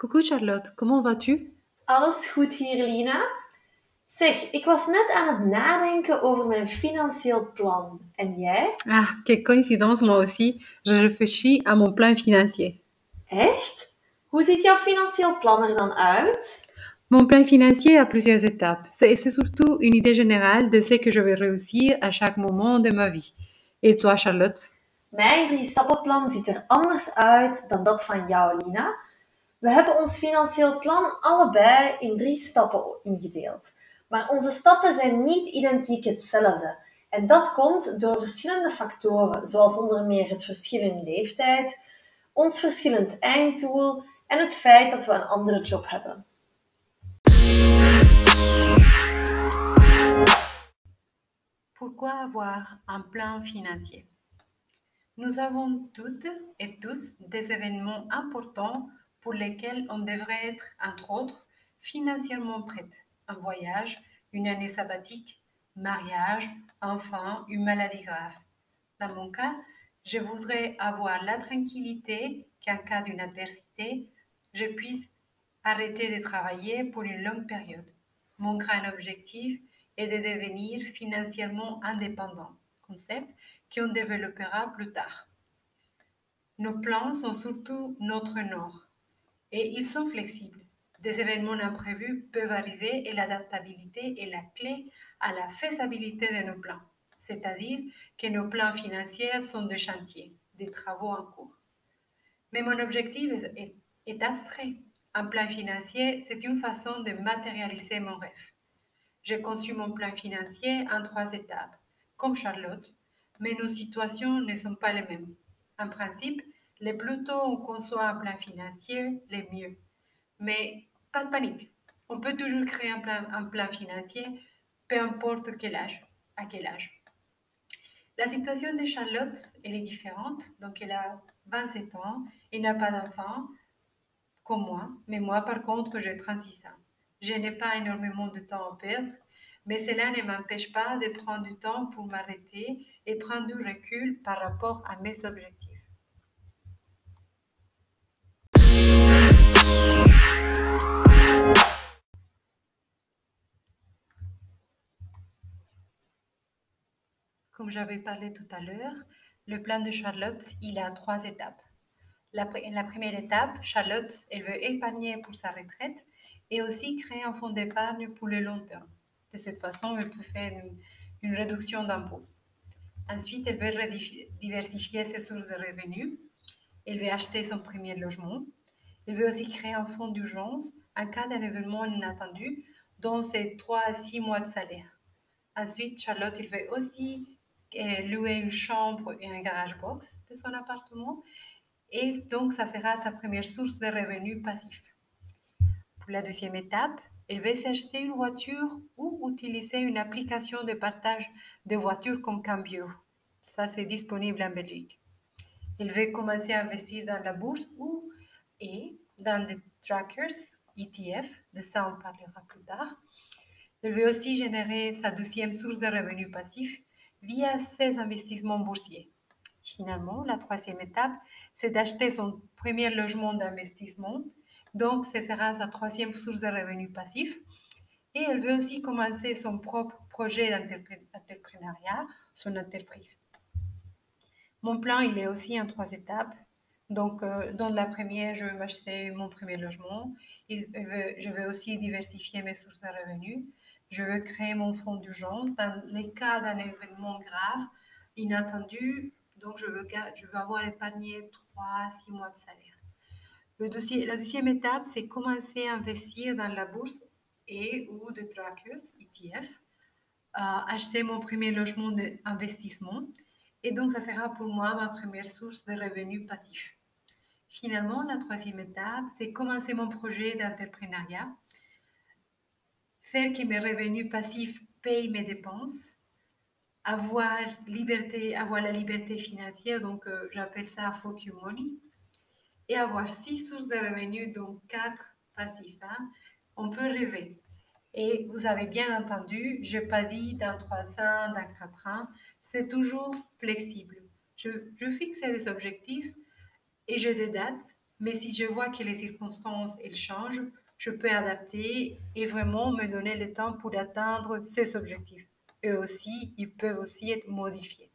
Coucou Charlotte, comment vas-tu? Alles goed hier, Lina? Zeg, ik was net aan het nadenken over mijn financieel plan. En jij? Ah, quelle coïncidence, moi aussi. Je réfléchis à mon plan financier. Echt? Hoe ziet jouw financieel plan er dan uit? Mon plan financier a plusieurs étapes. C'est surtout une idée générale de ce que je vais réussir à chaque moment de ma vie. Et toi, Charlotte? Mijn drie-stappenplan ziet er anders uit dan dat van jou, Lina. We hebben ons financieel plan allebei in drie stappen ingedeeld. Maar onze stappen zijn niet identiek hetzelfde. En dat komt door verschillende factoren, zoals onder meer het verschil in leeftijd, ons verschillend einddoel en het feit dat we een andere job hebben. Pourquoi avoir un plan financier? Nous avons toutes et tous des événements importants pour lesquels on devrait être, entre autres, financièrement prête. Un voyage, une année sabbatique, mariage, enfant, une maladie grave. Dans mon cas, je voudrais avoir la tranquillité qu'en cas d'une adversité, je puisse arrêter de travailler pour une longue période. Mon grand objectif est de devenir financièrement indépendant, concept qu'on développera plus tard. Nos plans sont surtout notre nord et ils sont flexibles. Des événements imprévus peuvent arriver et l'adaptabilité est la clé à la faisabilité de nos plans, c'est-à-dire que nos plans financiers sont des chantiers, des travaux en cours. Mais mon objectif est, est- abstrait. Un plan financier, c'est une façon de matérialiser mon rêve. J'ai conçu mon plan financier en trois étapes, comme Charlotte, mais nos situations ne sont pas les mêmes. En principe, le plus tôt on conçoit un plan financier, le mieux. Mais pas de panique. On peut toujours créer un plan, financier, peu importe quel âge, à quel âge. La situation de Charlotte, elle est différente. Donc, elle a 27 ans, elle n'a pas d'enfant, comme moi. Mais moi, par contre, j'ai 36 ans. Je n'ai pas énormément de temps à perdre, mais cela ne m'empêche pas de prendre du temps pour m'arrêter et prendre du recul par rapport à mes objectifs. Comme j'avais parlé tout à l'heure, le plan de Charlotte, il a trois étapes. La, la première étape, Charlotte, elle veut épargner pour sa retraite et aussi créer un fonds d'épargne pour le long terme. De cette façon, elle peut faire une, une réduction d'impôts. Ensuite, elle veut diversifier ses sources de revenus. Elle veut acheter son premier logement. Elle veut aussi créer un fonds d'urgence en cas d'un événement inattendu, dont c'est 3 à 6 mois de salaire. Ensuite, Charlotte, elle veut aussi euh, louer une chambre et un garage box de son appartement. Et donc, ça sera sa première source de revenus passifs. Pour la deuxième étape, elle veut s'acheter une voiture ou utiliser une application de partage de voitures comme Cambio. Ça, c'est disponible en Belgique. Elle veut commencer à investir dans la bourse ou et dans des trackers, ETF, de ça on parlera plus tard. Elle veut aussi générer sa deuxième source de revenus passifs via ses investissements boursiers. Finalement, la troisième étape, c'est d'acheter son premier logement d'investissement. Donc, ce sera sa troisième source de revenus passifs. Et elle veut aussi commencer son propre projet d'entrepre- d'entrepreneuriat, son entreprise. Mon plan, il est aussi en trois étapes. Donc, euh, dans la première, je veux m'acheter mon premier logement. Je veux aussi diversifier mes sources de revenus. Je veux créer mon fonds d'urgence dans les cas d'un événement grave, inattendu. Donc, je veux, je veux avoir épargné 3 à 6 mois de salaire. La deuxième étape, c'est commencer à investir dans la bourse et ou de trackers, ETF, acheter mon premier logement d'investissement. Et donc, ça sera pour moi ma première source de revenus passifs. Finalement, la troisième étape, c'est commencer mon projet d'entrepreneuriat, faire que mes revenus passifs payent mes dépenses, avoir, liberté, avoir la liberté financière, donc euh, j'appelle ça Focus Money, et avoir six sources de revenus, dont quatre passifs. hein. On peut rêver. Et vous avez bien entendu, je n'ai pas dit dans trois ans, dans quatre ans, c'est toujours flexible. Je fixe des objectifs et j'ai des dates, Mais si je vois que les circonstances, elles changent, je peux adapter et vraiment me donner le temps pour atteindre ces objectifs. Eux aussi, ils peuvent aussi être modifiés.